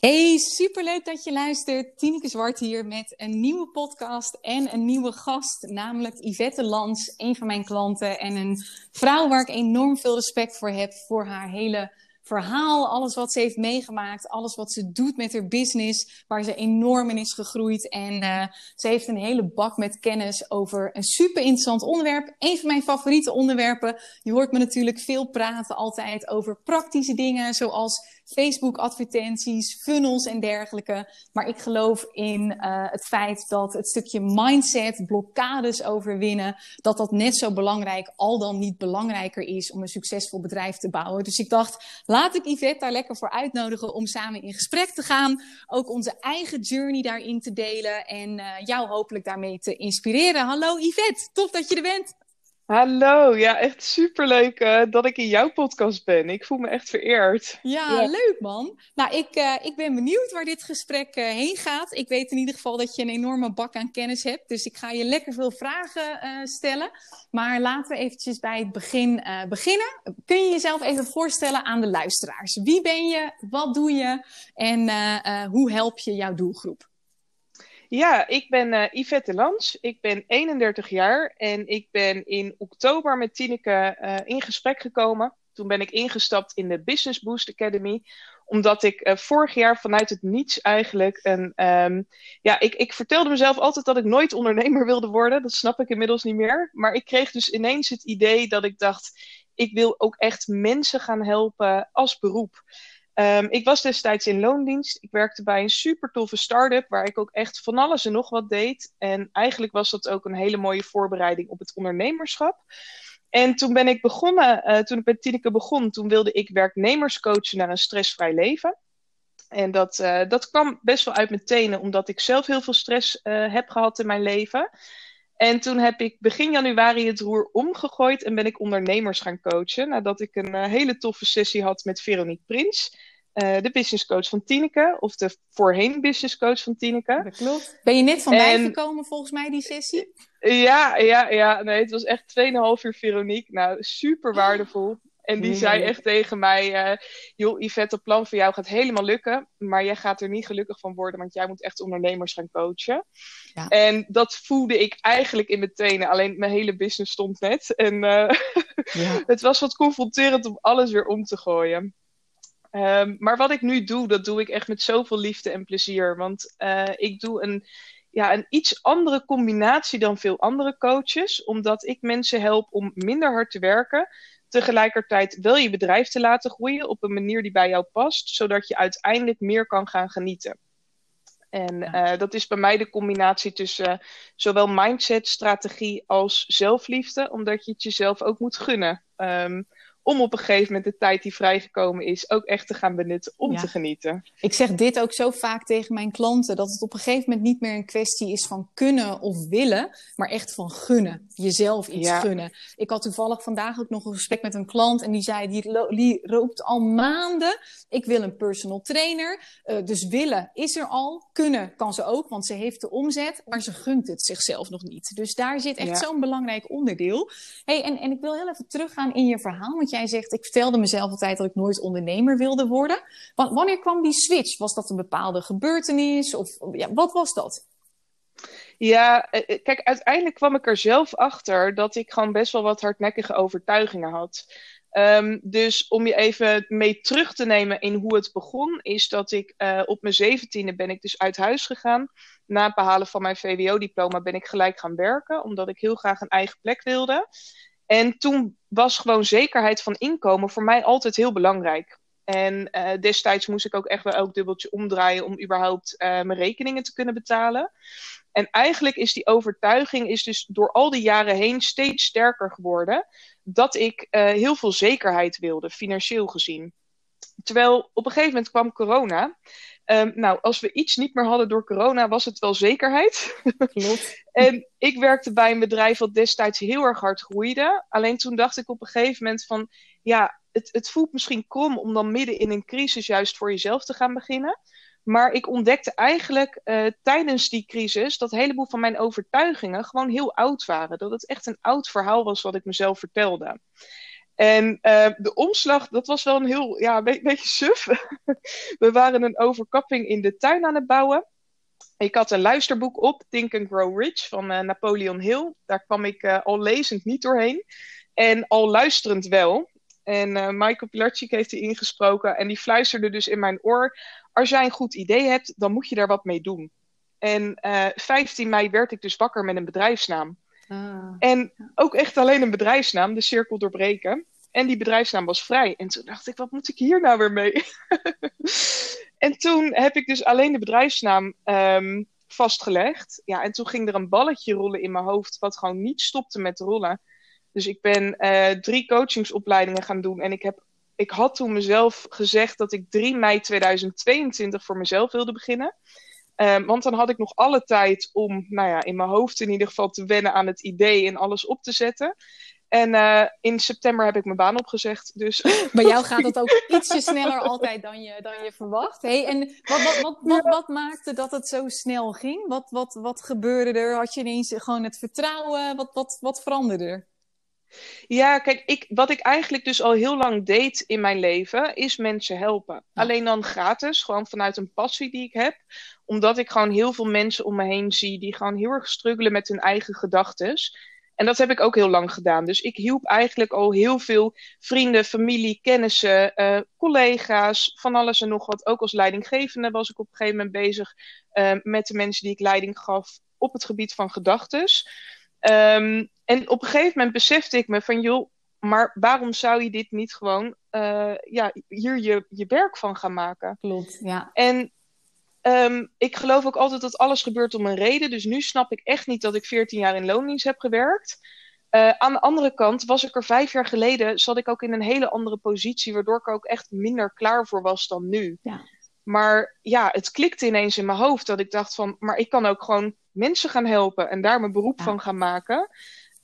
Hey, superleuk dat je luistert. Tineke Zwart hier met een nieuwe podcast en een nieuwe gast, namelijk Yvette Lans, een van mijn klanten en een vrouw waar ik enorm veel respect voor heb voor haar hele verhaal, alles wat ze heeft meegemaakt, alles wat ze doet met haar business, waar ze enorm in is gegroeid. En uh, ze heeft een hele bak met kennis over een super interessant onderwerp. Een van mijn favoriete onderwerpen. Je hoort me natuurlijk veel praten altijd over praktische dingen, zoals Facebook-advertenties, funnels en dergelijke. Maar ik geloof in uh, het feit dat het stukje mindset, blokkades overwinnen, dat dat net zo belangrijk, al dan niet belangrijker is om een succesvol bedrijf te bouwen. Dus ik dacht, laat ik Yvette daar lekker voor uitnodigen om samen in gesprek te gaan. Ook onze eigen journey daarin te delen en uh, jou hopelijk daarmee te inspireren. Hallo Yvette, tof dat je er bent. Hallo, ja, echt superleuk uh, dat ik in jouw podcast ben. Ik voel me echt vereerd. Ja, ja. leuk man. Nou, ik, uh, ik ben benieuwd waar dit gesprek uh, heen gaat. Ik weet in ieder geval dat je een enorme bak aan kennis hebt. Dus ik ga je lekker veel vragen stellen. Maar laten we eventjes bij het begin beginnen. Kun je jezelf even voorstellen aan de luisteraars? Wie ben je? Wat doe je? En hoe help je jouw doelgroep? Ja, ik ben uh, Yvette Lans. Ik ben 31 jaar en ik ben in oktober met Tineke uh, in gesprek gekomen. Toen ben ik ingestapt in de Business Boost Academy omdat ik uh, vorig jaar vanuit het niets eigenlijk een. Um, ja, ik, ik vertelde mezelf altijd dat ik nooit ondernemer wilde worden. Dat snap ik inmiddels niet meer. Maar ik kreeg dus ineens het idee dat ik dacht: ik wil ook echt mensen gaan helpen als beroep. Um, ik was destijds in loondienst. Ik werkte bij een super toffe start-up waar ik ook echt van alles en nog wat deed. En eigenlijk was dat ook een hele mooie voorbereiding op het ondernemerschap. En toen ben ik begonnen, uh, toen ik met Tineke begon, toen wilde ik werknemers coachen naar een stressvrij leven. En dat, uh, dat kwam best wel uit mijn tenen, omdat ik zelf heel veel stress uh, heb gehad in mijn leven. En toen heb ik begin januari het roer omgegooid en ben ik ondernemers gaan coachen. Nadat ik een uh, hele toffe sessie had met Veronique Prins, uh, de business coach van Tineke, of de voorheen business coach van Tineke. Dat klopt. Ben je net van en... gekomen volgens mij, die sessie? Ja, ja, ja. Nee, het was echt 2,5 uur Veronique. Nou, super waardevol. En die zei echt tegen mij: uh, Joh, Yvette, het plan voor jou gaat helemaal lukken. Maar jij gaat er niet gelukkig van worden, want jij moet echt ondernemers gaan coachen. Ja. En dat voelde ik eigenlijk in mijn tenen. Alleen mijn hele business stond net. En uh, ja. het was wat confronterend om alles weer om te gooien. Um, maar wat ik nu doe, dat doe ik echt met zoveel liefde en plezier. Want uh, ik doe een, ja, een iets andere combinatie dan veel andere coaches. Omdat ik mensen help om minder hard te werken tegelijkertijd wel je bedrijf te laten groeien op een manier die bij jou past, zodat je uiteindelijk meer kan gaan genieten. En ja. uh, dat is bij mij de combinatie tussen uh, zowel mindset, strategie als zelfliefde, omdat je het jezelf ook moet gunnen. Um, om op een gegeven moment de tijd die vrijgekomen is ook echt te gaan benutten om ja. te genieten. Ik zeg dit ook zo vaak tegen mijn klanten, dat het op een gegeven moment niet meer een kwestie is van kunnen of willen, maar echt van gunnen. Jezelf iets ja. gunnen. Ik had toevallig vandaag ook nog een gesprek met een klant en die zei, die, die roept al maanden, ik wil een personal trainer. Uh, dus willen is er al, kunnen kan ze ook, want ze heeft de omzet, maar ze gunt het zichzelf nog niet. Dus daar zit echt ja. zo'n belangrijk onderdeel. Hey, en, en ik wil heel even teruggaan in je verhaal, want jij zegt, ik vertelde mezelf altijd dat ik nooit ondernemer wilde worden. Wanneer kwam die switch? Was dat een bepaalde gebeurtenis? Of ja, wat was dat? Ja, kijk, uiteindelijk kwam ik er zelf achter dat ik gewoon best wel wat hardnekkige overtuigingen had. Um, dus om je even mee terug te nemen in hoe het begon, is dat ik uh, op mijn zeventiende ben ik dus uit huis gegaan. Na het behalen van mijn VWO-diploma ben ik gelijk gaan werken, omdat ik heel graag een eigen plek wilde. En toen was gewoon zekerheid van inkomen voor mij altijd heel belangrijk. En uh, destijds moest ik ook echt wel elk dubbeltje omdraaien om überhaupt uh, mijn rekeningen te kunnen betalen. En eigenlijk is die overtuiging is dus door al die jaren heen steeds sterker geworden. Dat ik uh, heel veel zekerheid wilde, financieel gezien. Terwijl op een gegeven moment kwam corona. Um, nou, als we iets niet meer hadden door corona, was het wel zekerheid. Klopt. en ik werkte bij een bedrijf dat destijds heel erg hard groeide. Alleen toen dacht ik op een gegeven moment van, ja, het, het voelt misschien krom om dan midden in een crisis juist voor jezelf te gaan beginnen. Maar ik ontdekte eigenlijk uh, tijdens die crisis dat een heleboel van mijn overtuigingen gewoon heel oud waren. Dat het echt een oud verhaal was wat ik mezelf vertelde. En uh, de omslag, dat was wel een heel, ja, een beetje suf. We waren een overkapping in de tuin aan het bouwen. Ik had een luisterboek op, Think and Grow Rich, van uh, Napoleon Hill. Daar kwam ik uh, al lezend niet doorheen. En al luisterend wel. En uh, Michael Pilarczyk heeft die ingesproken. En die fluisterde dus in mijn oor. Als jij een goed idee hebt, dan moet je daar wat mee doen. En 15 mei werd ik dus wakker met een bedrijfsnaam. Ah. En ook echt alleen een bedrijfsnaam, de cirkel doorbreken. En die bedrijfsnaam was vrij. En toen dacht ik, wat moet ik hier nou weer mee? en toen heb ik dus alleen de bedrijfsnaam um, vastgelegd. Ja, en toen ging er een balletje rollen in mijn hoofd, wat gewoon niet stopte met rollen. Dus ik ben uh, drie coachingsopleidingen gaan doen. En ik, heb, ik had toen mezelf gezegd dat ik 3 mei 2022 voor mezelf wilde beginnen. Um, want dan had ik nog alle tijd om, nou ja, in mijn hoofd in ieder geval te wennen aan het idee en alles op te zetten. En uh, in september heb ik mijn baan opgezegd. Dus... Bij jou gaat het ook ietsje sneller altijd dan je, dan je verwacht. Hey, en wat, wat, wat, wat, wat maakte dat het zo snel ging? Wat, wat, wat gebeurde er? Had je ineens gewoon het vertrouwen? Wat, wat, wat veranderde er? Ja, kijk, ik, wat ik eigenlijk dus al heel lang deed in mijn leven, is mensen helpen. Alleen dan gratis, gewoon vanuit een passie die ik heb. Omdat ik gewoon heel veel mensen om me heen zie die gewoon heel erg struggelen met hun eigen gedachten. En dat heb ik ook heel lang gedaan. Dus ik hielp eigenlijk al heel veel vrienden, familie, kennissen, uh, collega's, van alles en nog wat. Ook als leidinggevende was ik op een gegeven moment bezig uh, met de mensen die ik leiding gaf op het gebied van gedachten. Um, en op een gegeven moment besefte ik me van, joh, maar waarom zou je dit niet gewoon uh, ja, hier je, je werk van gaan maken? Klopt, ja. En um, ik geloof ook altijd dat alles gebeurt om een reden. Dus nu snap ik echt niet dat ik 14 jaar in loondienst heb gewerkt. Uh, aan de andere kant was ik er vijf jaar geleden, zat ik ook in een hele andere positie, waardoor ik ook echt minder klaar voor was dan nu. Ja. Maar ja, het klikte ineens in mijn hoofd dat ik dacht van, maar ik kan ook gewoon mensen gaan helpen en daar mijn beroep ja. van gaan maken.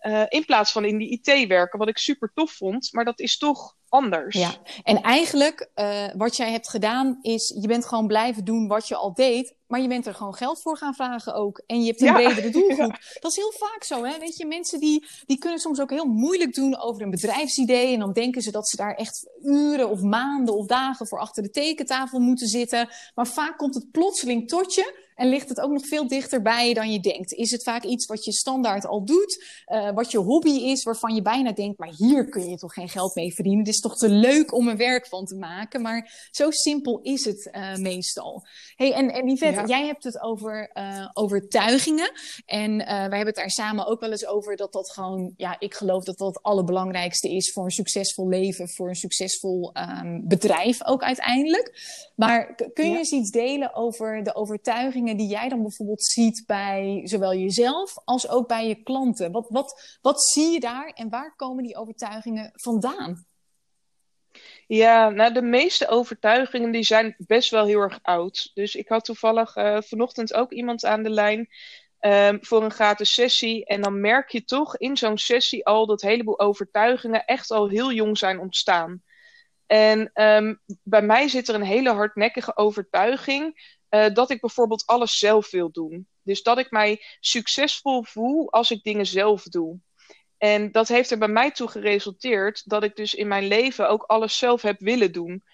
Uh, in plaats van in die IT werken, wat ik super tof vond. Maar dat is toch anders. Ja, en eigenlijk uh, wat jij hebt gedaan is, je bent gewoon blijven doen wat je al deed. Maar je bent er gewoon geld voor gaan vragen ook. En je hebt een ja. bredere doelgroep. Ja. Dat is heel vaak zo, hè. Weet je, mensen die, die kunnen soms ook heel moeilijk doen over een bedrijfsidee. En dan denken ze dat ze daar echt uren of maanden of dagen voor achter de tekentafel moeten zitten. Maar vaak komt het plotseling tot je. En ligt het ook nog veel dichterbij dan je denkt. Is het vaak iets wat je standaard al doet, uh, wat je hobby is, waarvan je bijna denkt, maar hier kun je toch geen geld mee verdienen. Het is toch te leuk om een werk van te maken. Maar zo simpel is het uh, meestal. Hey, en, en Yvette, ja. jij hebt het over uh, overtuigingen. En wij hebben het daar samen ook wel eens over dat dat gewoon, ja, ik geloof dat dat het allerbelangrijkste is voor een succesvol leven, voor een succesvol um, bedrijf ook uiteindelijk. Maar kun je ja. eens iets delen over de overtuigingen? Die jij dan bijvoorbeeld ziet bij zowel jezelf als ook bij je klanten? Wat, wat, wat zie je daar en waar komen die overtuigingen vandaan? Ja, nou de meeste overtuigingen die zijn best wel heel erg oud. Dus ik had toevallig uh, vanochtend ook iemand aan de lijn um, voor een gratis sessie. En dan merk je toch in zo'n sessie al dat een heleboel overtuigingen echt al heel jong zijn ontstaan. En um, bij mij zit er een hele hardnekkige overtuiging uh, dat ik bijvoorbeeld alles zelf wil doen. Dus dat ik mij succesvol voel als ik dingen zelf doe. En dat heeft er bij mij toe geresulteerd dat ik dus in mijn leven ook alles zelf heb willen doen.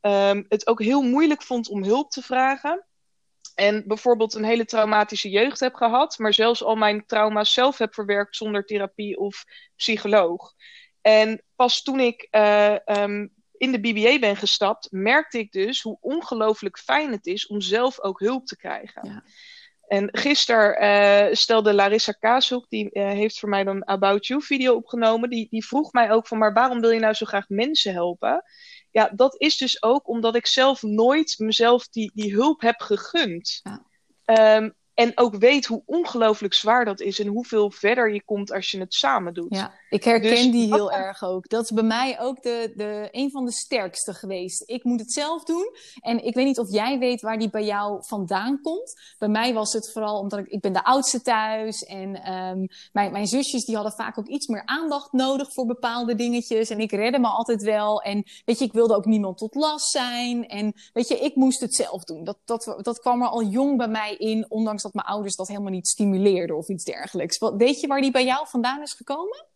Um, het ook heel moeilijk vond om hulp te vragen. En bijvoorbeeld een hele traumatische jeugd heb gehad, maar zelfs al mijn trauma's zelf heb verwerkt zonder therapie of psycholoog. En pas toen ik uh, um, in de BBA ben gestapt, merkte ik dus hoe ongelooflijk fijn het is om zelf ook hulp te krijgen. Ja. En gisteren uh, stelde Larissa Kaashoek, die uh, heeft voor mij dan About You video opgenomen, die, die vroeg mij ook van, maar waarom wil je nou zo graag mensen helpen? Ja, dat is dus ook omdat ik zelf nooit mezelf die, die hulp heb gegund. Ja. Um, en ook weet hoe ongelooflijk zwaar dat is en hoeveel verder je komt als je het samen doet. Ja, ik herken dus, die heel erg ook. Dat is bij mij ook de, de, een van de sterkste geweest. Ik moet het zelf doen. En ik weet niet of jij weet waar die bij jou vandaan komt. Bij mij was het vooral omdat ik, ik ben de oudste thuis. En um, mijn, mijn zusjes die hadden vaak ook iets meer aandacht nodig voor bepaalde dingetjes. En ik redde me altijd wel. En weet je, ik wilde ook niemand tot last zijn. En weet je, ik moest het zelf doen. Dat, dat, dat kwam er al jong bij mij in, ondanks dat mijn ouders dat helemaal niet stimuleerden of iets dergelijks. Wat, weet je waar die bij jou vandaan is gekomen?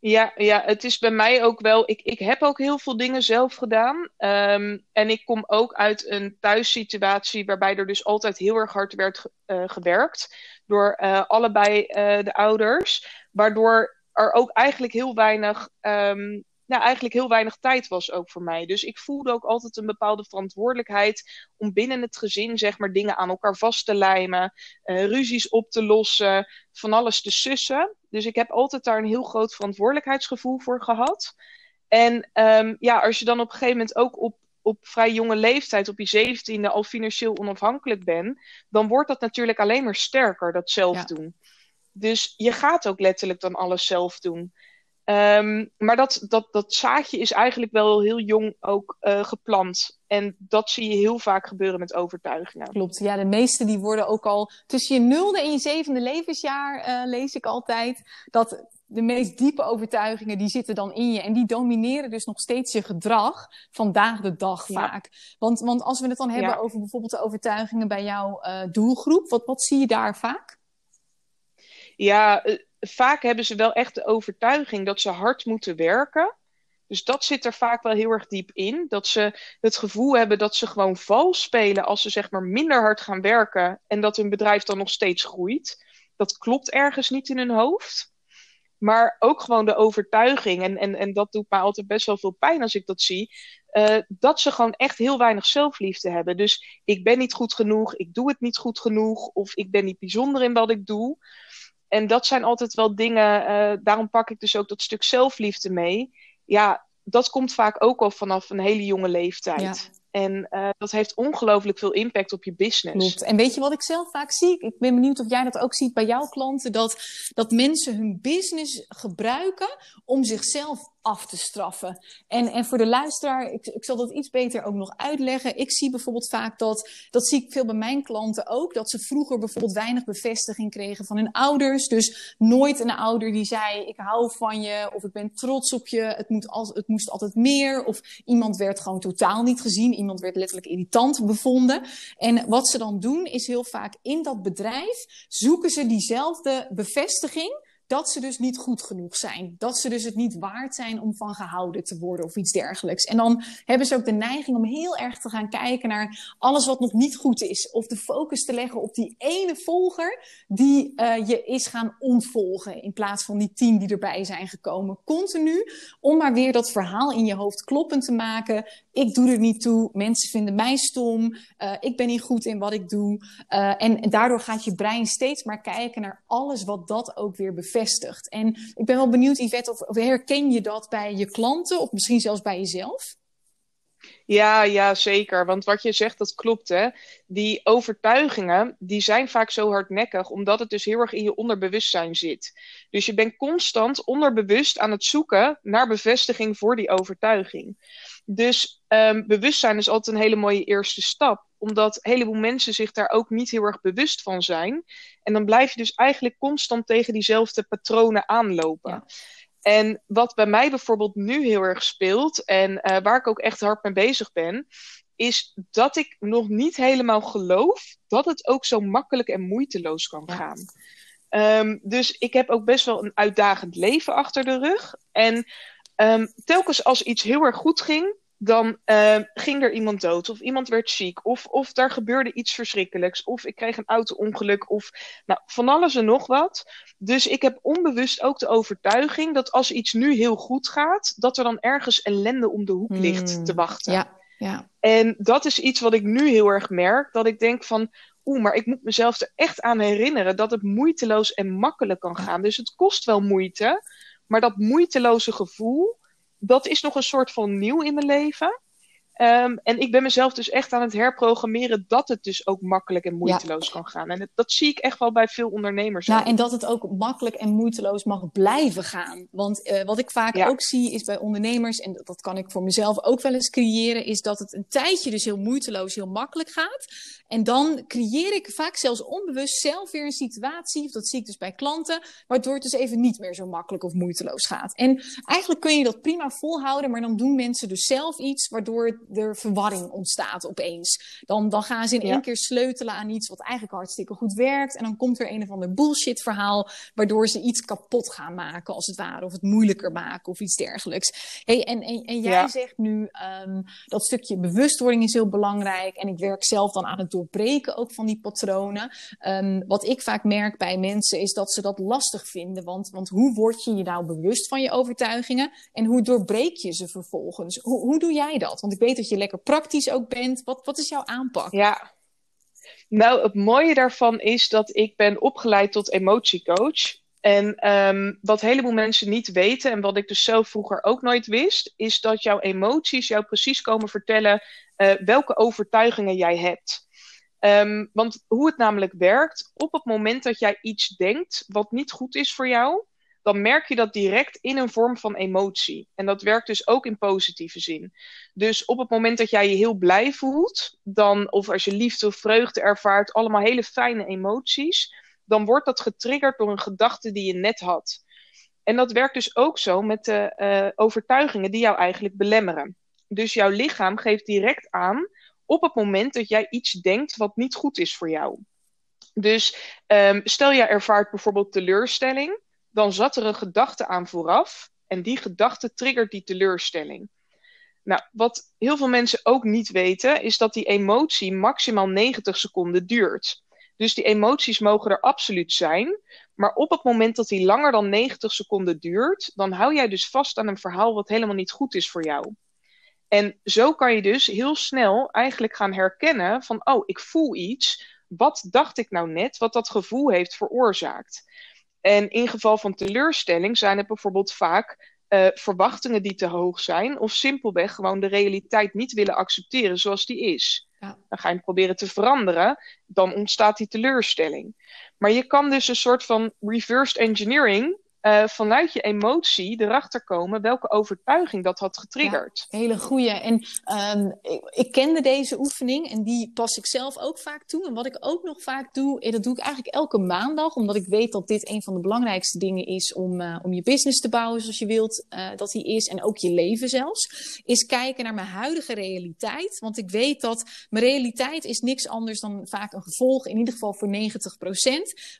Ja, ja, het is bij mij ook wel. Ik, ik heb ook heel veel dingen zelf gedaan. Ehm, en ik kom ook uit een thuissituatie waarbij er dus altijd heel erg hard werd uh, gewerkt. Door uh, allebei uh, de ouders. Waardoor er ook eigenlijk heel weinig um, nou, eigenlijk heel weinig tijd was ook voor mij. Dus ik voelde ook altijd een bepaalde verantwoordelijkheid om binnen het gezin, zeg maar, dingen aan elkaar vast te lijmen, uh, ruzies op te lossen, van alles te sussen. Dus ik heb altijd daar een heel groot verantwoordelijkheidsgevoel voor gehad. En um, ja, als je dan op een gegeven moment ook op, op vrij jonge leeftijd, op je zeventiende, al financieel onafhankelijk bent, dan wordt dat natuurlijk alleen maar sterker, dat zelf ja. doen. Dus je gaat ook letterlijk dan alles zelf doen. Um, maar dat, dat, dat zaadje is eigenlijk wel heel jong ook uh, geplant. En dat zie je heel vaak gebeuren met overtuigingen. Klopt, ja, de meeste die worden ook al tussen je nulde en je zevende levensjaar, uh, lees ik altijd, dat de meest diepe overtuigingen, die zitten dan in je. En die domineren dus nog steeds je gedrag vandaag de dag vaak. Ja. Want, want als we het dan hebben ja. over bijvoorbeeld de overtuigingen bij jouw uh, doelgroep, wat, wat zie je daar vaak? Ja, vaak hebben ze wel echt de overtuiging dat ze hard moeten werken. Dus dat zit er vaak wel heel erg diep in. Dat ze het gevoel hebben dat ze gewoon vals spelen als ze zeg maar minder hard gaan werken en dat hun bedrijf dan nog steeds groeit. Dat klopt ergens niet in hun hoofd. Maar ook gewoon de overtuiging, en, en, en dat doet mij altijd best wel veel pijn als ik dat zie, uh, dat ze gewoon echt heel weinig zelfliefde hebben. Dus ik ben niet goed genoeg, ik doe het niet goed genoeg, of ik ben niet bijzonder in wat ik doe en dat zijn altijd wel dingen, uh, daarom pak ik dus ook dat stuk zelfliefde mee. Ja, dat komt vaak ook al vanaf een hele jonge leeftijd. Ja. En uh, dat heeft ongelooflijk veel impact op je business. Klopt. En weet je wat ik zelf vaak zie? Ik ben benieuwd of jij dat ook ziet bij jouw klanten. Dat, dat mensen hun business gebruiken om zichzelf af te straffen. En, en voor de luisteraar, ik, ik zal dat iets beter ook nog uitleggen. Ik zie bijvoorbeeld vaak dat, dat zie ik veel bij mijn klanten ook, dat ze vroeger bijvoorbeeld weinig bevestiging kregen van hun ouders. Dus nooit een ouder die zei, ik hou van je, of ik ben trots op je, het, moet al, het moest altijd meer. Of iemand werd gewoon totaal niet gezien, iemand werd letterlijk irritant bevonden. En wat ze dan doen, is heel vaak in dat bedrijf zoeken ze diezelfde bevestiging dat ze dus niet goed genoeg zijn. Dat ze dus het niet waard zijn om van gehouden te worden of iets dergelijks. En dan hebben ze ook de neiging om heel erg te gaan kijken naar alles wat nog niet goed is. Of de focus te leggen op die ene volger die uh, je is gaan ontvolgen. In plaats van die tien die erbij zijn gekomen. Continu om maar weer dat verhaal in je hoofd kloppend te maken. Ik doe er niet toe. Mensen vinden mij stom. Uh, ik ben niet goed in wat ik doe. En, en daardoor gaat je brein steeds maar kijken naar alles wat dat ook weer bevestigt En ik ben wel benieuwd, Yvette, of, herken je dat bij je klanten of misschien zelfs bij jezelf? Ja, ja, zeker. Want wat je zegt, dat klopt. Hè? Die overtuigingen, die zijn vaak zo hardnekkig, omdat het dus heel erg in je onderbewustzijn zit. Dus je bent constant onderbewust aan het zoeken naar bevestiging voor die overtuiging. Dus um, bewustzijn is altijd een hele mooie eerste stap omdat een heleboel mensen zich daar ook niet heel erg bewust van zijn. En dan blijf je dus eigenlijk constant tegen diezelfde patronen aanlopen. Ja. En wat bij mij bijvoorbeeld nu heel erg speelt, en uh, waar ik ook echt hard mee bezig ben, is dat ik nog niet helemaal geloof dat het ook zo makkelijk en moeiteloos kan ja. gaan. Um, dus ik heb ook best wel een uitdagend leven achter de rug. En um, telkens als iets heel erg goed ging, dan uh, ging er iemand dood, of iemand werd ziek, of, of daar gebeurde iets verschrikkelijks, of ik kreeg een auto-ongeluk, of nou, van alles en nog wat. Dus ik heb onbewust ook de overtuiging dat als iets nu heel goed gaat, dat er dan ergens ellende om de hoek ligt hmm. te wachten. Ja, ja. En dat is iets wat ik nu heel erg merk, dat ik denk van, oeh, maar ik moet mezelf er echt aan herinneren dat het moeiteloos en makkelijk kan gaan. Dus het kost wel moeite, maar dat moeiteloze gevoel dat is nog een soort van nieuw in mijn leven. Um, en ik ben mezelf dus echt aan het herprogrammeren dat het dus ook makkelijk en moeiteloos ja. kan gaan. En dat, dat, zie ik echt wel bij veel ondernemers. Nou, en dat het ook makkelijk en moeiteloos mag blijven gaan. Want uh, wat ik vaak ja. ook zie is bij ondernemers, en dat, kan ik voor mezelf ook wel eens creëren, is dat het een tijdje dus heel moeiteloos, heel makkelijk gaat. En dan creëer ik vaak zelfs onbewust zelf weer een situatie, of dat zie ik dus bij klanten, waardoor het dus even niet meer zo makkelijk of moeiteloos gaat. En eigenlijk kun je dat prima volhouden, maar dan doen mensen dus zelf iets waardoor er verwarring ontstaat opeens. Dan, dan gaan ze in één keer sleutelen aan iets wat eigenlijk hartstikke goed werkt. En dan komt er een of ander bullshit verhaal, waardoor ze iets kapot gaan maken, als het ware. Of het moeilijker maken of iets dergelijks. Hey, en, en, en jij zegt nu um, dat stukje bewustwording is heel belangrijk. En ik werk zelf dan aan het doorbreken ook van die patronen. Um, wat ik vaak merk bij mensen is dat ze dat lastig vinden. Want, want hoe word je je nou bewust van je overtuigingen? En hoe doorbreek je ze vervolgens? Hoe, hoe doe jij dat? Want ik weet dat je lekker praktisch ook bent. Wat, wat is jouw aanpak? Ja, nou, het mooie daarvan is dat ik ben opgeleid tot emotiecoach. En um, wat een heleboel mensen niet weten, en wat ik dus zelf vroeger ook nooit wist, is dat jouw emoties jou precies komen vertellen uh, welke overtuigingen jij hebt. Um, want hoe het namelijk werkt, op het moment dat jij iets denkt wat niet goed is voor jou, dan merk je dat direct in een vorm van emotie. En dat werkt dus ook in positieve zin. Dus op het moment dat jij je heel blij voelt, dan, of als je liefde of vreugde ervaart, allemaal hele fijne emoties, dan wordt dat getriggerd door een gedachte die je net had. En dat werkt dus ook zo met de uh, overtuigingen die jou eigenlijk belemmeren. Dus jouw lichaam geeft direct aan op het moment dat jij iets denkt wat niet goed is voor jou. Dus um, stel jij ervaart bijvoorbeeld teleurstelling, dan zat er een gedachte aan vooraf en die gedachte triggert die teleurstelling. Nou, wat heel veel mensen ook niet weten, is dat die emotie maximaal 90 seconden duurt. Dus die emoties mogen er absoluut zijn. Maar op het moment dat die langer dan 90 seconden duurt, dan hou jij dus vast aan een verhaal wat helemaal niet goed is voor jou. En zo kan je dus heel snel eigenlijk gaan herkennen van, oh, ik voel iets. Wat dacht ik nou net, wat dat gevoel heeft veroorzaakt? En in geval van teleurstelling zijn het bijvoorbeeld vaak uh, verwachtingen die te hoog zijn, of simpelweg gewoon de realiteit niet willen accepteren zoals die is. Ja. Dan ga je het proberen te veranderen, dan ontstaat die teleurstelling. Maar je kan dus een soort van reversed engineering uh, vanuit je emotie erachter komen welke overtuiging dat had getriggerd. Ja, hele goeie. En um, ik, kende deze oefening en die pas ik zelf ook vaak toe. En wat ik ook nog vaak doe, en dat doe ik eigenlijk elke maandag, omdat ik weet dat dit een van de belangrijkste dingen is om, uh, om je business te bouwen zoals je wilt dat die is. En ook je leven zelfs. Is kijken naar mijn huidige realiteit. Want ik weet dat mijn realiteit is niks anders dan vaak een gevolg, in ieder geval voor 90%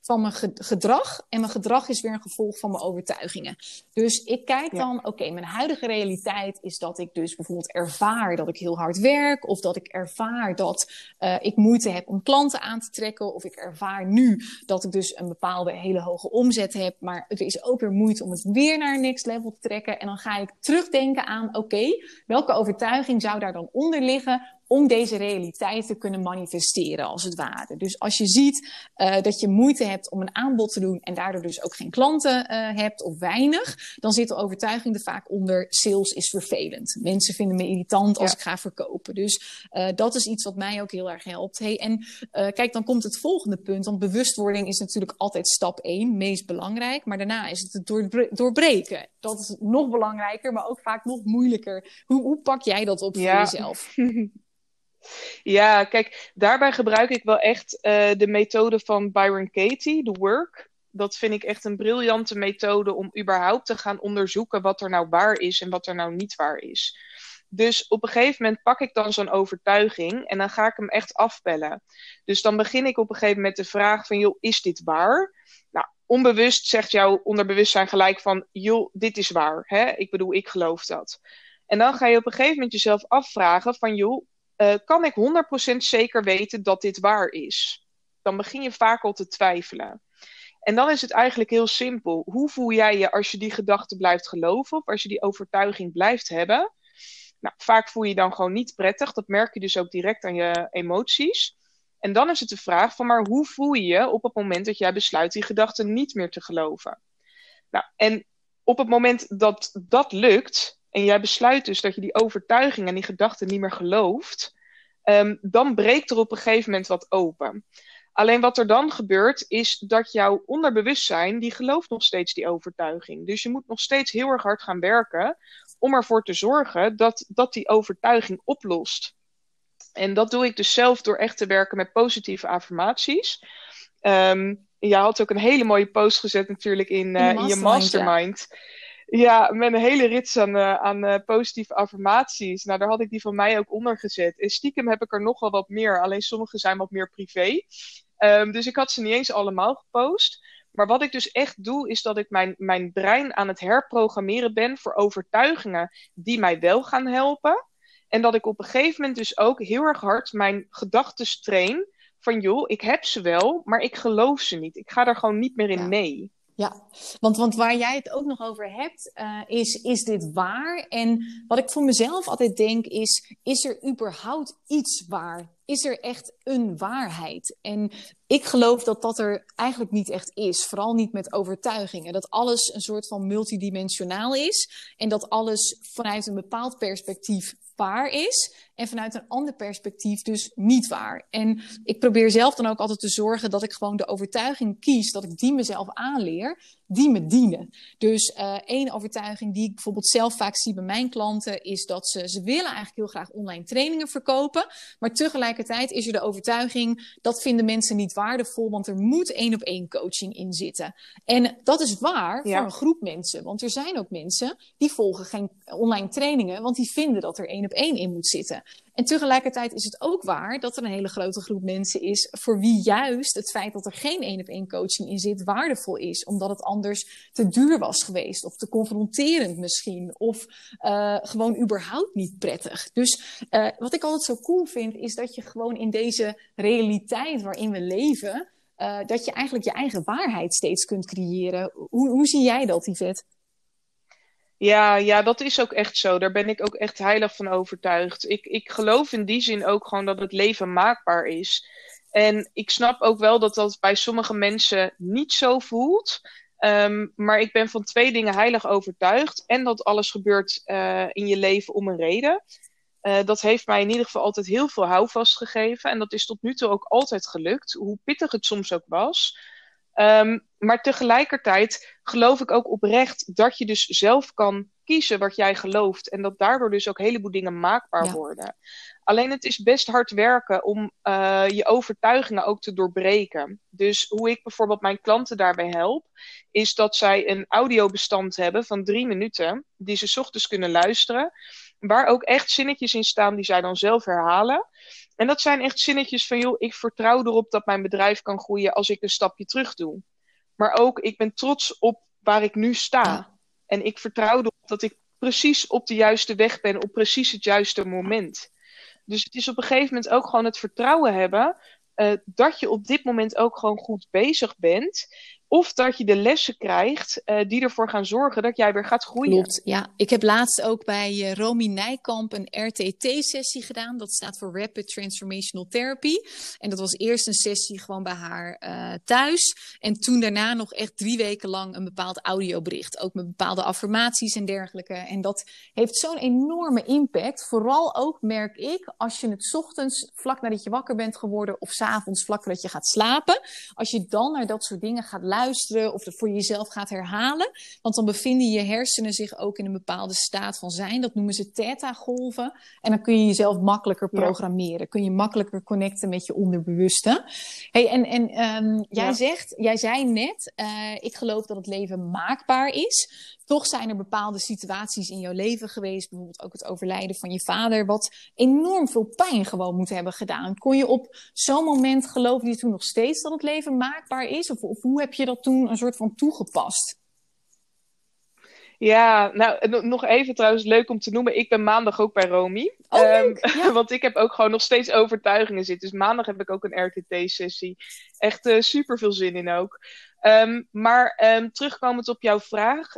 van mijn gedrag. En mijn gedrag is weer een gevolg van mijn overtuigingen. Dus ik kijk dan, oké, mijn huidige realiteit is dat ik dus bijvoorbeeld ervaar dat ik heel hard werk, of dat ik ervaar dat uh, ik moeite heb om klanten aan te trekken, of ik ervaar nu dat ik dus een bepaalde hele hoge omzet heb, maar het is ook weer moeite om het weer naar een next level te trekken. En dan ga ik terugdenken aan, oké, welke overtuiging zou daar dan onder liggen om deze realiteit te kunnen manifesteren, als het ware. Dus als je ziet uh, dat je moeite hebt om een aanbod te doen en daardoor dus ook geen klanten uh, hebt of weinig, dan zit de overtuiging er vaak onder: sales is vervelend. Mensen vinden me irritant als ja. ik ga verkopen. Dus uh, dat is iets wat mij ook heel erg helpt. Hey, en kijk, dan komt het volgende punt, want bewustwording is natuurlijk altijd stap 1, meest belangrijk, maar daarna is het het doorbre doorbreken. Dat is nog belangrijker, maar ook vaak nog moeilijker. Hoe, hoe pak jij dat op ja. voor jezelf? Ja, kijk, daarbij gebruik ik wel echt uh, de methode van Byron Katie, de work. Dat vind ik echt een briljante methode om überhaupt te gaan onderzoeken wat er nou waar is en wat er nou niet waar is. Dus op een gegeven moment pak ik dan zo'n overtuiging en dan ga ik hem echt afpellen. Dus dan begin ik op een gegeven moment de vraag van, joh, is dit waar? Nou, onbewust zegt jouw onderbewustzijn gelijk van, joh, dit is waar. Hè? Ik bedoel, ik geloof dat. En dan ga je op een gegeven moment jezelf afvragen van, joh, uh, kan ik 100% zeker weten dat dit waar is? Dan begin je vaak al te twijfelen. En dan is het eigenlijk heel simpel. Hoe voel jij je als je die gedachte blijft geloven of als je die overtuiging blijft hebben? Nou, vaak voel je je dan gewoon niet prettig. Dat merk je dus ook direct aan je emoties. En dan is het de vraag van, maar hoe voel je je op het moment dat jij besluit die gedachte niet meer te geloven? Nou, en op het moment dat dat lukt, en jij besluit dus dat je die overtuiging en die gedachten niet meer gelooft, um, dan breekt er op een gegeven moment wat open. Alleen wat er dan gebeurt, is dat jouw onderbewustzijn, die gelooft nog steeds die overtuiging. Dus je moet nog steeds heel erg hard gaan werken om ervoor te zorgen dat, dat die overtuiging oplost. En dat doe ik dus zelf door echt te werken met positieve affirmaties. Um, je had ook een hele mooie post gezet natuurlijk in, uh, in je mastermind. Ja, met een hele rits aan, uh, aan uh, positieve affirmaties. Nou, daar had ik die van mij ook onder gezet. En stiekem heb ik er nog wel wat meer, alleen sommige zijn wat meer privé. Um, dus ik had ze niet eens allemaal gepost. Maar wat ik dus echt doe, is dat ik mijn, mijn brein aan het herprogrammeren ben voor overtuigingen die mij wel gaan helpen. En dat ik op een gegeven moment dus ook heel erg hard mijn gedachten train. Van joh, ik heb ze wel, maar ik geloof ze niet. Ik ga er gewoon niet meer in mee. Ja, want, want waar jij het ook nog over hebt, uh, is, is dit waar? En wat ik voor mezelf altijd denk is, is er überhaupt iets waar? Is er echt een waarheid? En ik geloof dat dat er eigenlijk niet echt is. Vooral niet met overtuigingen. Dat alles een soort van multidimensionaal is. En dat alles vanuit een bepaald perspectief waar is. En vanuit een ander perspectief dus niet waar. En ik probeer zelf dan ook altijd te zorgen dat ik gewoon de overtuiging kies. Dat ik die mezelf aanleer. Die me dienen. Dus uh, één overtuiging die ik bijvoorbeeld zelf vaak zie bij mijn klanten. Is dat ze, ze willen eigenlijk heel graag online trainingen verkopen. Maar tegelijkertijd is er de overtuiging. Dat vinden mensen niet waardevol. Want er moet één op één coaching in zitten. En dat is waar ja. voor een groep mensen. Want er zijn ook mensen die volgen geen online trainingen. Want die vinden dat er één op één in moet zitten. En tegelijkertijd is het ook waar dat er een hele grote groep mensen is voor wie juist het feit dat er geen één op één coaching in zit waardevol is, omdat het anders te duur was geweest of te confronterend misschien of uh, gewoon überhaupt niet prettig. Dus uh, wat ik altijd zo cool vind is dat je gewoon in deze realiteit waarin we leven, uh, dat je eigenlijk je eigen waarheid steeds kunt creëren. Hoe, hoe zie jij dat, Yvette? Ja, ja, dat is ook echt zo. Daar ben ik ook echt heilig van overtuigd. Ik, ik geloof in die zin ook gewoon dat het leven maakbaar is. En ik snap ook wel dat dat bij sommige mensen niet zo voelt. Um, maar ik ben van twee dingen heilig overtuigd. En dat alles gebeurt uh, in je leven om een reden. Uh, dat heeft mij in ieder geval altijd heel veel houvast gegeven. En dat is tot nu toe ook altijd gelukt. Hoe pittig het soms ook was. Um, maar tegelijkertijd geloof ik ook oprecht dat je dus zelf kan kiezen wat jij gelooft. En dat daardoor dus ook een heleboel dingen maakbaar ja. worden. Alleen het is best hard werken om uh, je overtuigingen ook te doorbreken. Dus hoe ik bijvoorbeeld mijn klanten daarbij help, is dat zij een audiobestand hebben van drie minuten, die ze ochtends kunnen luisteren, waar ook echt zinnetjes in staan die zij dan zelf herhalen. En dat zijn echt zinnetjes van, joh, ik vertrouw erop dat mijn bedrijf kan groeien als ik een stapje terug doe. Maar ook, ik ben trots op waar ik nu sta. Ja. En ik vertrouw erop dat ik precies op de juiste weg ben, op precies het juiste moment. Dus het is op een gegeven moment ook gewoon het vertrouwen hebben uh, dat je op dit moment ook gewoon goed bezig bent. Of dat je de lessen krijgt uh, die ervoor gaan zorgen dat jij weer gaat groeien. Klopt, ja. Ik heb laatst ook bij uh, Romy Nijkamp een RTT-sessie gedaan. Dat staat voor Rapid Transformational Therapy. En dat was eerst een sessie gewoon bij haar uh, thuis. En toen daarna nog echt drie weken lang een bepaald audiobericht. Ook met bepaalde affirmaties en dergelijke. En dat heeft zo'n enorme impact. Vooral ook, merk ik, als je het ochtends vlak nadat je wakker bent geworden... of s'avonds vlak nadat je gaat slapen. Als je dan naar dat soort dingen gaat luisteren luisteren of voor jezelf gaat herhalen. Want dan bevinden je hersenen zich ook in een bepaalde staat van zijn. Dat noemen ze theta-golven. En dan kun je jezelf makkelijker programmeren. Ja. Kun je makkelijker connecten met je onderbewuste. Hey, en en um, jij ja. zegt, jij zei net, uh, ik geloof dat het leven maakbaar is. Toch zijn er bepaalde situaties in jouw leven geweest, bijvoorbeeld ook het overlijden van je vader, wat enorm veel pijn gewoon moet hebben gedaan. Kon je op zo'n moment geloven je toen nog steeds dat het leven maakbaar is? Of, of hoe heb je dat toen een soort van toegepast? Ja, nou nog even trouwens leuk om te noemen. Ik ben maandag ook bij Romy. Oh, um, ja. want ik heb ook gewoon nog steeds overtuigingen zitten. Dus maandag heb ik ook een RTT-sessie. Echt uh, super veel zin in ook. Um, maar um, terugkomend op jouw vraag.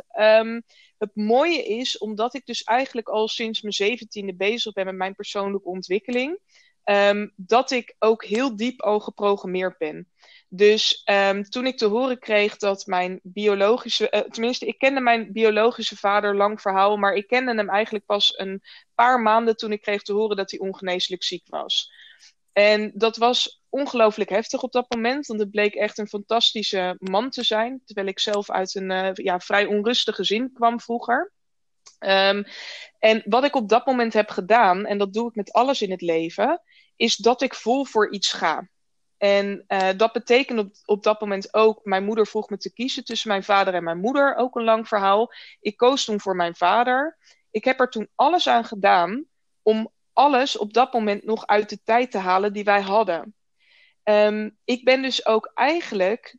het mooie is, omdat ik dus eigenlijk al sinds mijn zeventiende bezig ben met mijn persoonlijke ontwikkeling. dat ik ook heel diep al geprogrammeerd ben. Dus toen ik te horen kreeg dat mijn biologische, uh, tenminste, ik kende mijn biologische vader, lang verhaal, maar ik kende hem eigenlijk pas een paar maanden toen ik kreeg te horen dat hij ongeneeslijk ziek was. En dat was ongelooflijk heftig op dat moment, want het bleek echt een fantastische man te zijn, terwijl ik zelf uit een uh, ja, vrij onrustig gezin kwam vroeger. Um, en wat ik op dat moment heb gedaan, en dat doe ik met alles in het leven, is dat ik vol voor iets ga. En uh, dat betekent op, op dat moment ook, mijn moeder vroeg me te kiezen tussen mijn vader en mijn moeder, ook een lang verhaal. Ik koos toen voor mijn vader. Ik heb er toen alles aan gedaan om alles op dat moment nog uit de tijd te halen die wij hadden. Um, ik ben dus ook eigenlijk,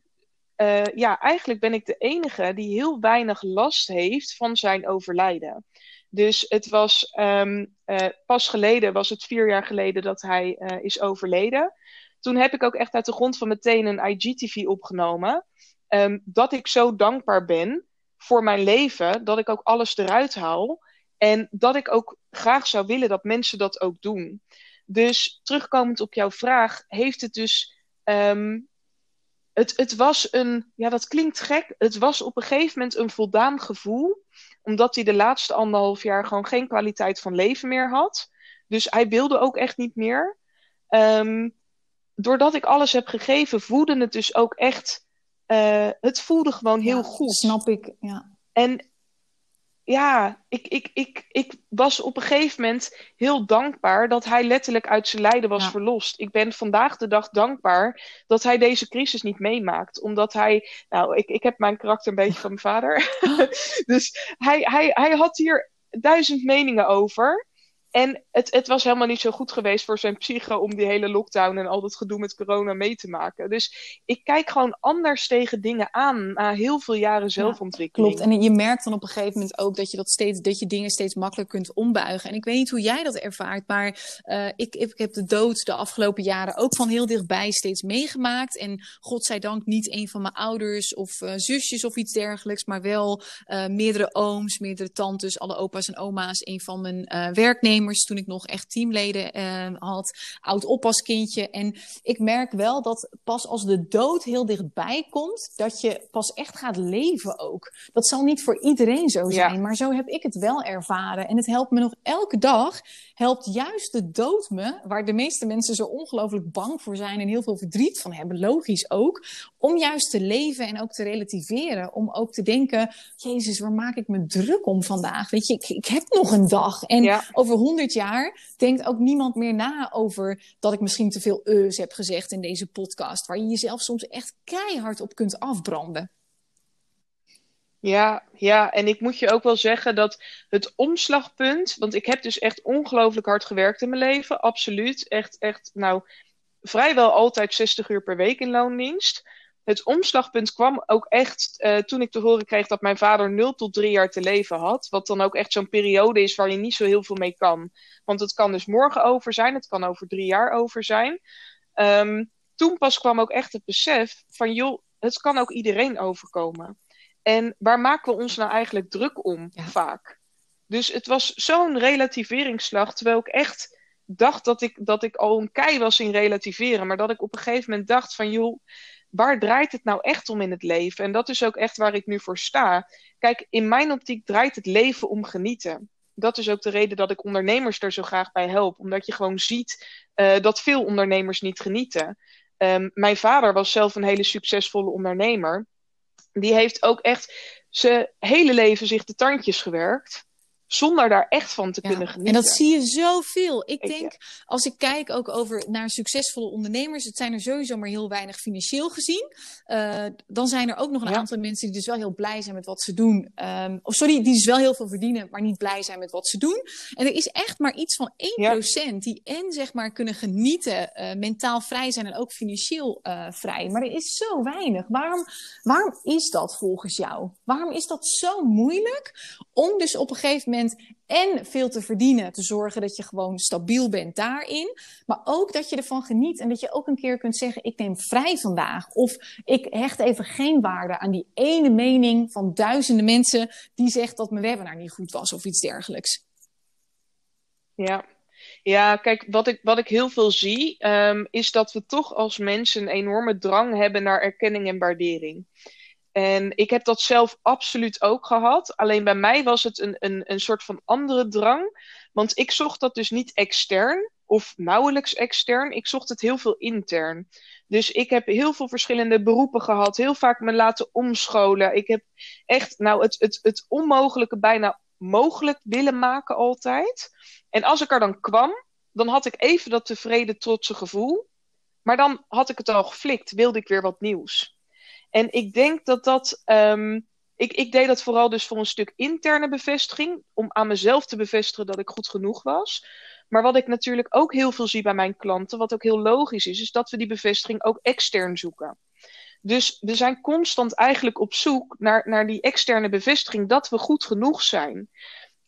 uh, ja, eigenlijk ben ik de enige die heel weinig last heeft van zijn overlijden. Dus het was um, uh, pas geleden, was het vier jaar geleden dat hij uh, is overleden. Toen heb ik ook echt uit de grond van meteen een IGTV opgenomen. Um, dat ik zo dankbaar ben voor mijn leven, dat ik ook alles eruit haal. En dat ik ook graag zou willen dat mensen dat ook doen. Dus terugkomend op jouw vraag, heeft het dus. Um, het, het was een. Ja, dat klinkt gek. Het was op een gegeven moment een voldaan gevoel. Omdat hij de laatste anderhalf jaar gewoon geen kwaliteit van leven meer had. Dus hij wilde ook echt niet meer. Um, doordat ik alles heb gegeven, voelde het dus ook echt. Uh, het voelde gewoon heel ja, goed. Snap ik, ja. En ja, ik, ik, ik, ik was op een gegeven moment heel dankbaar dat hij letterlijk uit zijn lijden was Ja. verlost. Ik ben vandaag de dag dankbaar dat hij deze crisis niet meemaakt. Omdat hij, nou, ik, ik heb mijn karakter een beetje van mijn vader. dus hij, hij, hij had hier duizend meningen over. En het, het was helemaal niet zo goed geweest voor zijn psyche om die hele lockdown en al dat gedoe met corona mee te maken. Dus ik kijk gewoon anders tegen dingen aan na heel veel jaren zelfontwikkeling. Klopt. En je merkt dan op een gegeven moment ook dat je, dat steeds, dat je dingen steeds makkelijker kunt ombuigen. En ik weet niet hoe jij dat ervaart, maar uh, ik, ik heb de dood de afgelopen jaren ook van heel dichtbij steeds meegemaakt. En godzijdank niet een van mijn ouders of uh, zusjes of iets dergelijks, maar wel uh, meerdere ooms, meerdere tantes, alle opa's en oma's. Een van mijn werknemers toen ik nog echt teamleden uh, had, oud oppaskindje. En ik merk wel dat pas als de dood heel dichtbij komt, dat je pas echt gaat leven ook. Dat zal niet voor iedereen zo zijn, ja. maar zo heb ik het wel ervaren. En het helpt me nog elke dag, helpt juist de dood me, waar de meeste mensen zo ongelooflijk bang voor zijn en heel veel verdriet van hebben, logisch ook, om juist te leven en ook te relativeren. Om ook te denken, Jezus, waar maak ik me druk om vandaag? Weet je, ik, ik heb nog een dag. En ja. over 100 jaar denkt ook niemand meer na over dat ik misschien te veel eus heb gezegd in deze podcast. Waar je jezelf soms echt keihard op kunt afbranden. Ja, ja, en ik moet je ook wel zeggen dat het omslagpunt, want ik heb dus echt ongelooflijk hard gewerkt in mijn leven, absoluut. Echt, echt, nou, vrijwel altijd 60 uur per week in loondienst. Het omslagpunt kwam ook echt uh, toen ik te horen kreeg dat mijn vader 0 tot 3 jaar te leven had. Wat dan ook echt zo'n periode is waar je niet zo heel veel mee kan. Want het kan dus morgen over zijn, het kan over drie jaar over zijn. Um, toen pas kwam ook echt het besef van joh, het kan ook iedereen overkomen. En waar maken we ons nou eigenlijk druk om ja. vaak? Dus het was zo'n relativeringsslag, terwijl ik echt dacht dat ik, dat ik al een kei was in relativeren. Maar dat ik op een gegeven moment dacht van joh, waar draait het nou echt om in het leven? En dat is ook echt waar ik nu voor sta. Kijk, in mijn optiek draait het leven om genieten. Dat is ook de reden dat ik ondernemers er zo graag bij help. Omdat je gewoon ziet uh, dat veel ondernemers niet genieten. Um, mijn vader was zelf een hele succesvolle ondernemer. Die heeft ook echt zijn hele leven zich de tandjes gewerkt zonder daar echt van te ja, kunnen genieten. En dat zie je zoveel. Ik denk, ja. als ik kijk ook over naar succesvolle ondernemers, het zijn er sowieso maar heel weinig financieel gezien. Uh, dan zijn er ook nog een ja. aantal mensen die dus wel heel blij zijn met wat ze doen. Um, of sorry, die dus wel heel veel verdienen, maar niet blij zijn met wat ze doen. En er is echt maar iets van 1% die en zeg maar kunnen genieten, uh, mentaal vrij zijn en ook financieel uh, vrij. Maar er is zo weinig. Waarom, waarom is dat volgens jou? Waarom is dat zo moeilijk om dus op een gegeven moment en veel te verdienen, te zorgen dat je gewoon stabiel bent daarin. Maar ook dat je ervan geniet en dat je ook een keer kunt zeggen: Ik neem vrij vandaag. Of ik hecht even geen waarde aan die ene mening van duizenden mensen die zegt dat mijn webinar niet goed was of iets dergelijks. Ja, ja, kijk, wat ik, wat ik heel veel zie, um, is dat we toch als mensen een enorme drang hebben naar erkenning en waardering. En ik heb dat zelf absoluut ook gehad. Alleen bij mij was het een, een, een soort van andere drang. Want ik zocht dat dus niet extern of nauwelijks extern. Ik zocht het heel veel intern. Dus ik heb heel veel verschillende beroepen gehad. Heel vaak me laten omscholen. Ik heb echt nou, het, het, het onmogelijke bijna mogelijk willen maken altijd. En als ik er dan kwam, dan had ik even dat tevreden, trotse gevoel. Maar dan had ik het al geflikt, wilde ik weer wat nieuws. En ik denk dat dat. Ehm, ik, ik deed dat vooral dus voor een stuk interne bevestiging. Om aan mezelf te bevestigen dat ik goed genoeg was. Maar wat ik natuurlijk ook heel veel zie bij mijn klanten, wat ook heel logisch is, is dat we die bevestiging ook extern zoeken. Dus we zijn constant eigenlijk op zoek naar, naar die externe bevestiging dat we goed genoeg zijn.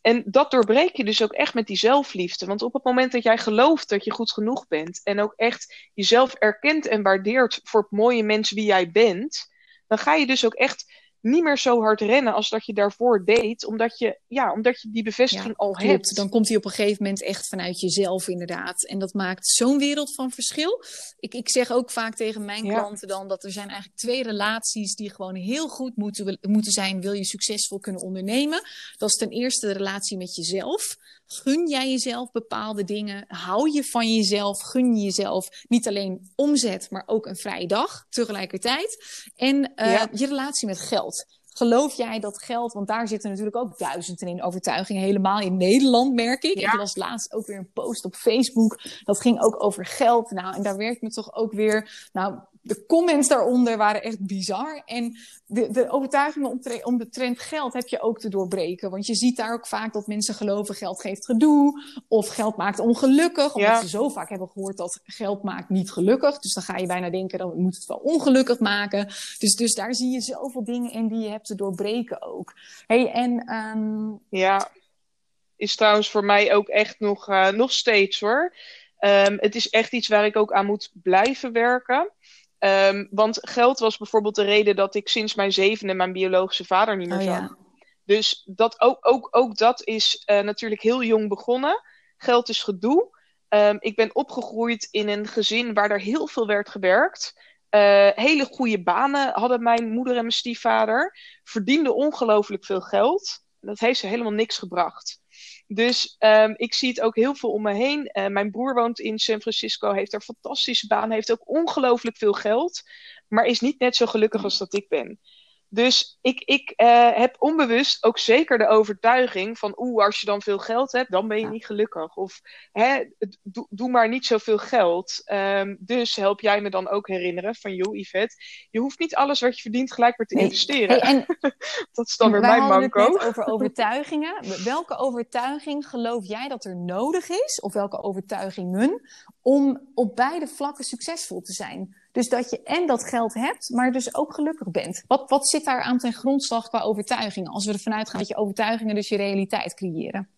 En dat doorbreek je dus ook echt met die zelfliefde. Want op het moment dat jij gelooft dat je goed genoeg bent en ook echt jezelf erkent en waardeert voor het mooie mens wie jij bent, dan ga je dus ook echt niet meer zo hard rennen als dat je daarvoor deed, omdat je, ja, omdat je die bevestiging al hebt. Dan komt hij op een gegeven moment echt vanuit jezelf inderdaad. En dat maakt zo'n wereld van verschil. Ik, ik zeg ook vaak tegen mijn klanten dan dat er zijn eigenlijk twee relaties die gewoon heel goed moeten, moeten zijn, wil je succesvol kunnen ondernemen. Dat is ten eerste de relatie met jezelf. Gun jij jezelf bepaalde dingen? Hou je van jezelf? Gun je jezelf niet alleen omzet, maar ook een vrije dag tegelijkertijd? En uh, je relatie met geld. Geloof jij dat geld, want daar zitten natuurlijk ook duizenden in overtuigingen, helemaal in Nederland merk ik. Ja. Ik las laatst ook weer een post op Facebook, dat ging ook over geld. Nou, en daar werkt me toch ook weer, nou, de comments daaronder waren echt bizar. En de, de overtuigingen om, de trend geld heb je ook te doorbreken. Want je ziet daar ook vaak dat mensen geloven geld geeft gedoe. Of geld maakt ongelukkig. Omdat ja. ze zo vaak hebben gehoord dat geld maakt niet gelukkig. Dus dan ga je bijna denken, dan moet het wel ongelukkig maken. Dus, dus daar zie je zoveel dingen in die je hebt te doorbreken ook. Hey, en, um... Ja, is trouwens voor mij ook echt nog, uh, nog steeds hoor. Um, het is echt iets waar ik ook aan moet blijven werken. Um, want geld was bijvoorbeeld de reden dat ik sinds mijn zevende mijn biologische vader niet meer oh, zag. Ja. Dus dat, ook, ook, ook dat is uh, natuurlijk heel jong begonnen. Geld is gedoe. Um, ik ben opgegroeid in een gezin waar er heel veel werd gewerkt. Uh, hele goede banen hadden mijn moeder en mijn stiefvader. Verdienden ongelooflijk veel geld. Dat heeft ze helemaal niks gebracht. Dus um, ik zie het ook heel veel om me heen. Uh, mijn broer woont in San Francisco, heeft er een fantastische baan, heeft ook ongelooflijk veel geld, maar is niet net zo gelukkig als dat ik ben. Dus ik, ik uh, heb onbewust ook zeker de overtuiging van, oeh, als je dan veel geld hebt, dan ben je niet gelukkig. Of hè, doe, doe maar niet zoveel geld. Um, dus help jij me dan ook herinneren van, joh, Yvette, je hoeft niet alles wat je verdient gelijk weer te investeren. Hey, en, dat is dan weer mijn manco. Het over overtuigingen. Welke overtuiging geloof jij dat er nodig is, of welke overtuigingen, om op beide vlakken succesvol te zijn? Dus dat je en dat geld hebt, maar dus ook gelukkig bent. Wat, wat zit daar aan ten grondslag qua overtuigingen? Als we ervan uitgaan dat je overtuigingen dus je realiteit creëren.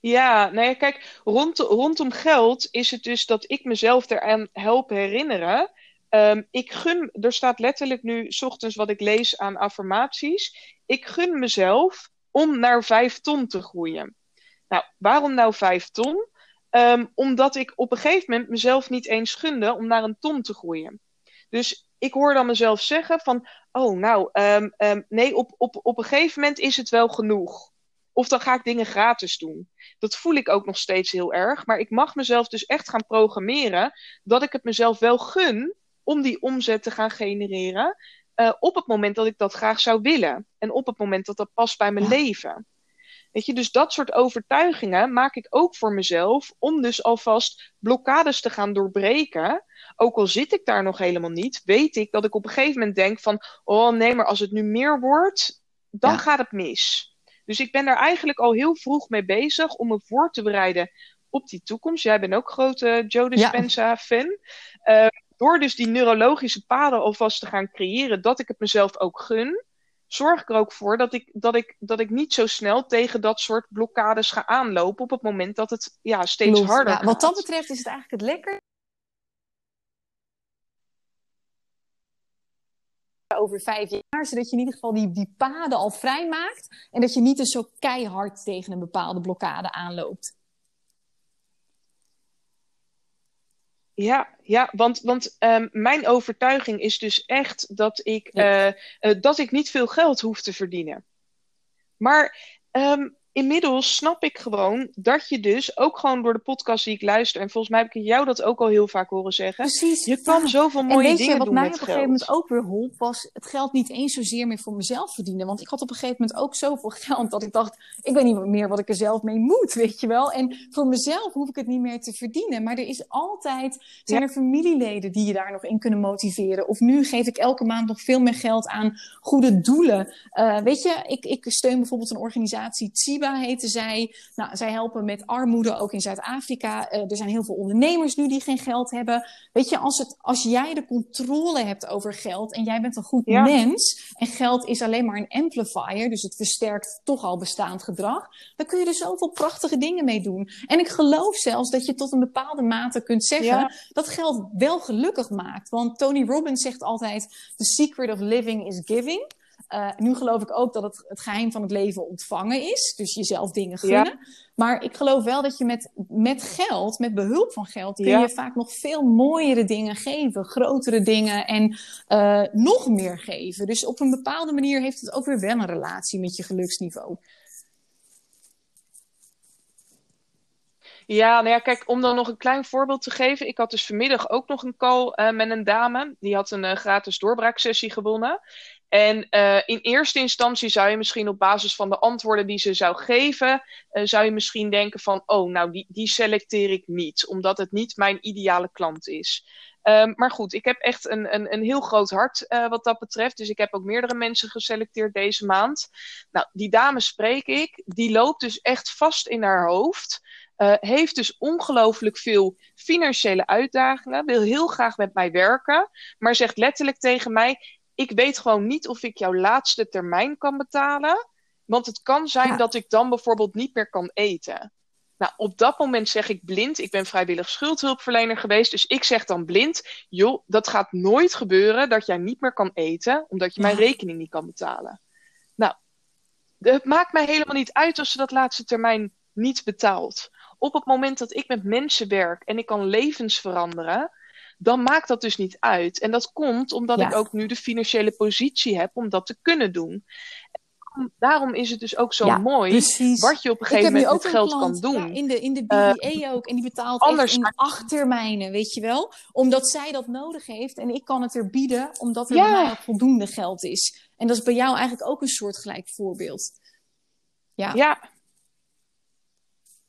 Ja, nou ja, kijk, rond, rondom geld is het dus dat ik mezelf eraan help herinneren. Um, ik gun, er staat letterlijk nu, s ochtends wat ik lees aan affirmaties. Ik gun mezelf om naar vijf ton te groeien. Nou, waarom nou vijf ton? Um, omdat ik op een gegeven moment mezelf niet eens gunde om naar een ton te groeien. Dus ik hoor dan mezelf zeggen van, oh nou, um, um, nee, op, op, op een gegeven moment is het wel genoeg. Of dan ga ik dingen gratis doen. Dat voel ik ook nog steeds heel erg. Maar ik mag mezelf dus echt gaan programmeren dat ik het mezelf wel gun om die omzet te gaan genereren. Uh, op het moment dat ik dat graag zou willen. En op het moment dat dat past bij mijn ja. leven. Weet je, dus dat soort overtuigingen maak ik ook voor mezelf om dus alvast blokkades te gaan doorbreken. Ook al zit ik daar nog helemaal niet, weet ik dat ik op een gegeven moment denk van, oh nee, maar als het nu meer wordt, dan ja. gaat het mis. Dus ik ben daar eigenlijk al heel vroeg mee bezig om me voor te bereiden op die toekomst. Jij bent ook grote Joe Dispenza-fan. Ja. Uh, door dus die neurologische paden alvast te gaan creëren, dat ik het mezelf ook gun zorg ik er ook voor dat ik, dat, ik, dat ik niet zo snel tegen dat soort blokkades ga aanlopen op het moment dat het ja, steeds harder ja. Wat dat betreft is het eigenlijk het lekker. Over vijf jaar, zodat je in ieder geval die, die paden al vrijmaakt. En dat je niet dus zo keihard tegen een bepaalde blokkade aanloopt. Ja, ja want, want um, mijn overtuiging is dus echt dat ik, ja. uh, uh, dat ik niet veel geld hoef te verdienen. Maar um, inmiddels snap ik gewoon dat je dus ook gewoon door de podcast die ik luister, en volgens mij heb ik jou dat ook al heel vaak horen zeggen. Precies. Je kan zoveel mooie en dingen je, wat doen mij op een gegeven moment ook weer holp, was het geld niet eens zozeer meer voor mezelf verdienen. Want ik had op een gegeven moment ook zoveel geld dat ik dacht, ik weet niet meer wat ik er zelf mee moet, weet je wel. En voor mezelf hoef ik het niet meer te verdienen. Maar er is altijd, zijn er familieleden die je daar nog in kunnen motiveren. Of nu geef ik elke maand nog veel meer geld aan goede doelen. Uh, weet je, ik, ik steun bijvoorbeeld een organisatie, Tsiba heette zij. Nou, zij helpen met armoede ook in Zuid-Afrika. Uh, er zijn heel veel ondernemers nu die geen geld hebben. Weet je, als, het, als jij de controle hebt over geld en jij bent een goed Ja. mens en geld is alleen maar een amplifier, dus het versterkt toch al bestaand gedrag, dan kun je er zoveel prachtige dingen mee doen. En ik geloof zelfs dat je tot een bepaalde mate kunt zeggen Ja. dat geld wel gelukkig maakt. Want Tony Robbins zegt altijd: The secret of living is giving. Uh, nu geloof ik ook dat het, het geheim van het leven ontvangen is. Dus jezelf dingen gunnen. Maar ik geloof wel dat je met, met geld, met behulp van geld, kun Ja. je vaak nog veel mooiere dingen geven. Grotere dingen en uh, nog meer geven. Dus op een bepaalde manier heeft het ook weer wel een relatie met je geluksniveau. Ja, nou ja, kijk, om dan nog een klein voorbeeld te geven. Ik had dus vanmiddag ook nog een call uh, met een dame. Die had een uh, gratis doorbraaksessie gewonnen. En uh, in eerste instantie zou je misschien op basis van de antwoorden die ze zou geven, uh, zou je misschien denken van, oh, nou, die, die selecteer ik niet, omdat het niet mijn ideale klant is. Um, maar goed, ik heb echt een, een, een heel groot hart uh, wat dat betreft. Dus ik heb ook meerdere mensen geselecteerd deze maand. Nou, die dame spreek ik. Die loopt dus echt vast in haar hoofd. Heeft dus ongelooflijk veel financiële uitdagingen. Wil heel graag met mij werken. Maar zegt letterlijk tegen mij: Ik weet gewoon niet of ik jouw laatste termijn kan betalen. Want het kan zijn ja. dat ik dan bijvoorbeeld niet meer kan eten. Nou, op dat moment zeg ik blind. Ik ben vrijwillig schuldhulpverlener geweest. Dus ik zeg dan blind: joh, dat gaat nooit gebeuren dat jij niet meer kan eten. Omdat je ja. mijn rekening niet kan betalen. Nou, het maakt mij helemaal niet uit als ze dat laatste termijn niet betaalt. Op het moment dat ik met mensen werk en ik kan levens veranderen, dan maakt dat dus niet uit. En dat komt omdat ja. ik ook nu de financiële positie heb om dat te kunnen doen. En daarom is het dus ook zo ja, mooi precies. wat je op een gegeven moment met geld klant, kan doen. Ja, in de, in de BBA uh, ook. En die betaalt anders in acht termijnen, weet je wel. Omdat zij dat nodig heeft en ik kan het er bieden omdat er voldoende geld is. En dat is bij jou eigenlijk ook een soortgelijk voorbeeld. Ja. ja.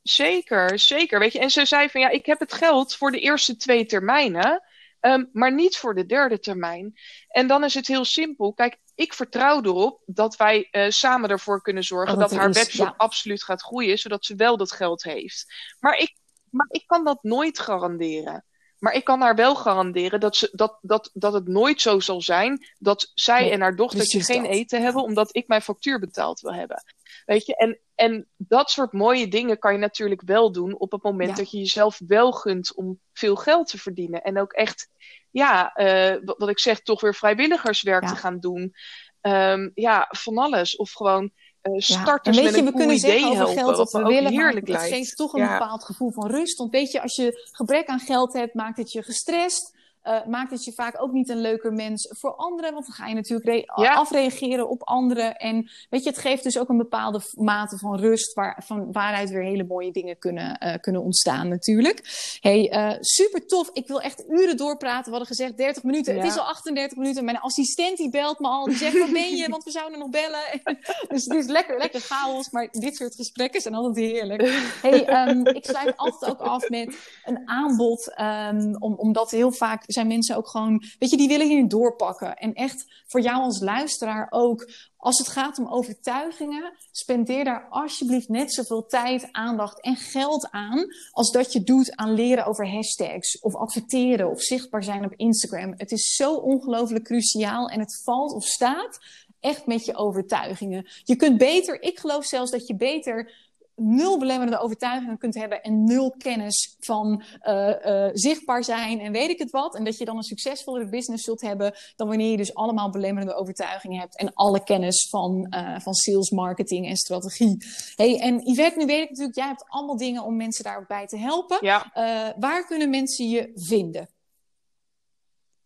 Zeker, zeker. Weet je, en ze zei van ja, ik heb het geld voor de eerste twee termijnen, um, maar niet voor de derde termijn. En dan is het heel simpel. Kijk, ik vertrouw erop dat wij uh, samen ervoor kunnen zorgen oh, dat, dat haar is, webshop ja. absoluut gaat groeien, zodat ze wel dat geld heeft. Maar ik, maar ik kan dat nooit garanderen. Maar ik kan haar wel garanderen dat, ze, dat, dat, dat het nooit zo zal zijn dat zij nee, en haar dochtertje geen dat. eten hebben omdat ik mijn factuur betaald wil hebben. Weet je, en, en dat soort mooie dingen kan je natuurlijk wel doen op het moment ja. dat je jezelf wel gunt om veel geld te verdienen. En ook echt, ja, uh, wat, wat, ik zeg, toch weer vrijwilligerswerk ja. te gaan doen. Um, ja, van alles. Of gewoon uh, starters ja, en weet met een we kunnen zeggen over helpen, geld dat we willen, heerlijk maar het geeft toch een ja. bepaald gevoel van rust. Want weet je, als je gebrek aan geld hebt, maakt het je gestrest. Uh, maakt het je vaak ook niet een leuker mens voor anderen. Want dan ga je natuurlijk ja. afreageren op anderen. En weet je, het geeft dus ook een bepaalde mate van rust. Waar, van waaruit weer hele mooie dingen kunnen, uh, kunnen ontstaan natuurlijk. Hey, uh, super tof. Ik wil echt uren doorpraten. We hadden gezegd 30 minuten. Ja. Het is al 38 minuten. Mijn assistent die belt me al. Die zegt, waar ben je? Want we zouden nog bellen. dus het is lekker, lekker chaos. Maar dit soort gesprekken zijn altijd heerlijk. Hey, um, ik sluit altijd ook af met een aanbod. Um, om, omdat heel vaak zijn mensen ook gewoon, weet je, die willen hierin doorpakken. En echt voor jou als luisteraar ook, als het gaat om overtuigingen, spendeer daar alsjeblieft net zoveel tijd, aandacht en geld aan als dat je doet aan leren over hashtags of adverteren of zichtbaar zijn op Instagram. Het is zo ongelooflijk cruciaal en het valt of staat echt met je overtuigingen. Je kunt beter, ik geloof zelfs dat je beter nul belemmerende overtuigingen kunt hebben en nul kennis van uh, uh, zichtbaar zijn en weet ik het wat. En dat je dan een succesvollere business zult hebben dan wanneer je dus allemaal belemmerende overtuigingen hebt en alle kennis van, uh, van sales, marketing en strategie. Hey, en Yvette, nu weet ik natuurlijk, jij hebt allemaal dingen om mensen daarbij te helpen. Ja. waar kunnen mensen je vinden?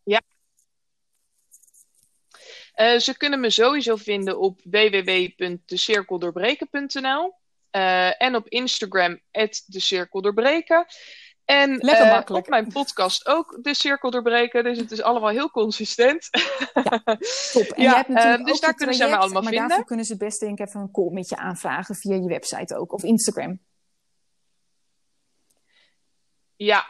Ja. Uh, ze kunnen me sowieso vinden op www.decirkeldoorbreken.nl. en op Instagram, de cirkel doorbreken. En uh, op mijn podcast ook de cirkel doorbreken. Dus het is allemaal heel consistent. Ja, top. En ja, je hebt natuurlijk dus daar kunnen ze allemaal maar vinden. daarvoor kunnen ze best denk ik even een call met je aanvragen via je website ook. Of Instagram. Ja,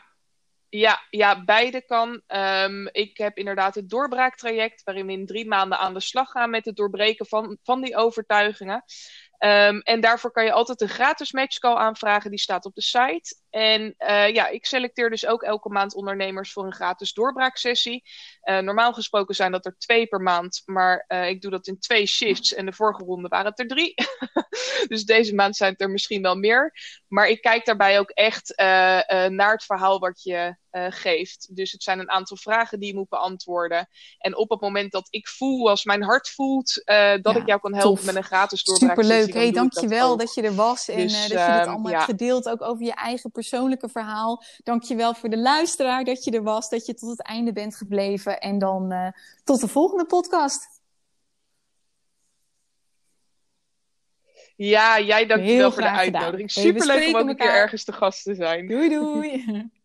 ja, ja, beide kan. Um, ik heb inderdaad het doorbraaktraject, waarin we in drie maanden aan de slag gaan met het doorbreken van, van die overtuigingen. Um, en daarvoor kan je altijd een gratis matchcall aanvragen, die staat op de site. En uh, ja, ik selecteer dus ook elke maand ondernemers voor een gratis doorbraaksessie. Uh, normaal gesproken zijn dat er twee per maand, maar uh, ik doe dat in twee shifts. En de vorige ronde waren het er drie. dus deze maand zijn het er misschien wel meer. Maar ik kijk daarbij ook echt naar het verhaal wat je geeft. Dus het zijn een aantal vragen die je moet beantwoorden. En op het moment dat ik voel, als mijn hart voelt, dat ja, ik jou kan helpen tof. met een gratis doorbraaksessie. Superleuk. Hey, dankjewel dat, dat, je er was en dus, dat je dit allemaal ja. hebt gedeeld. Ook over je eigen persoonlijke verhaal. Dankjewel voor de luisteraar dat je er was, dat je tot het einde bent gebleven. En dan tot de volgende podcast. Ja, jij dankjewel voor de uitnodiging. Superleuk om ook een keer ergens te gast te zijn. Doei doei.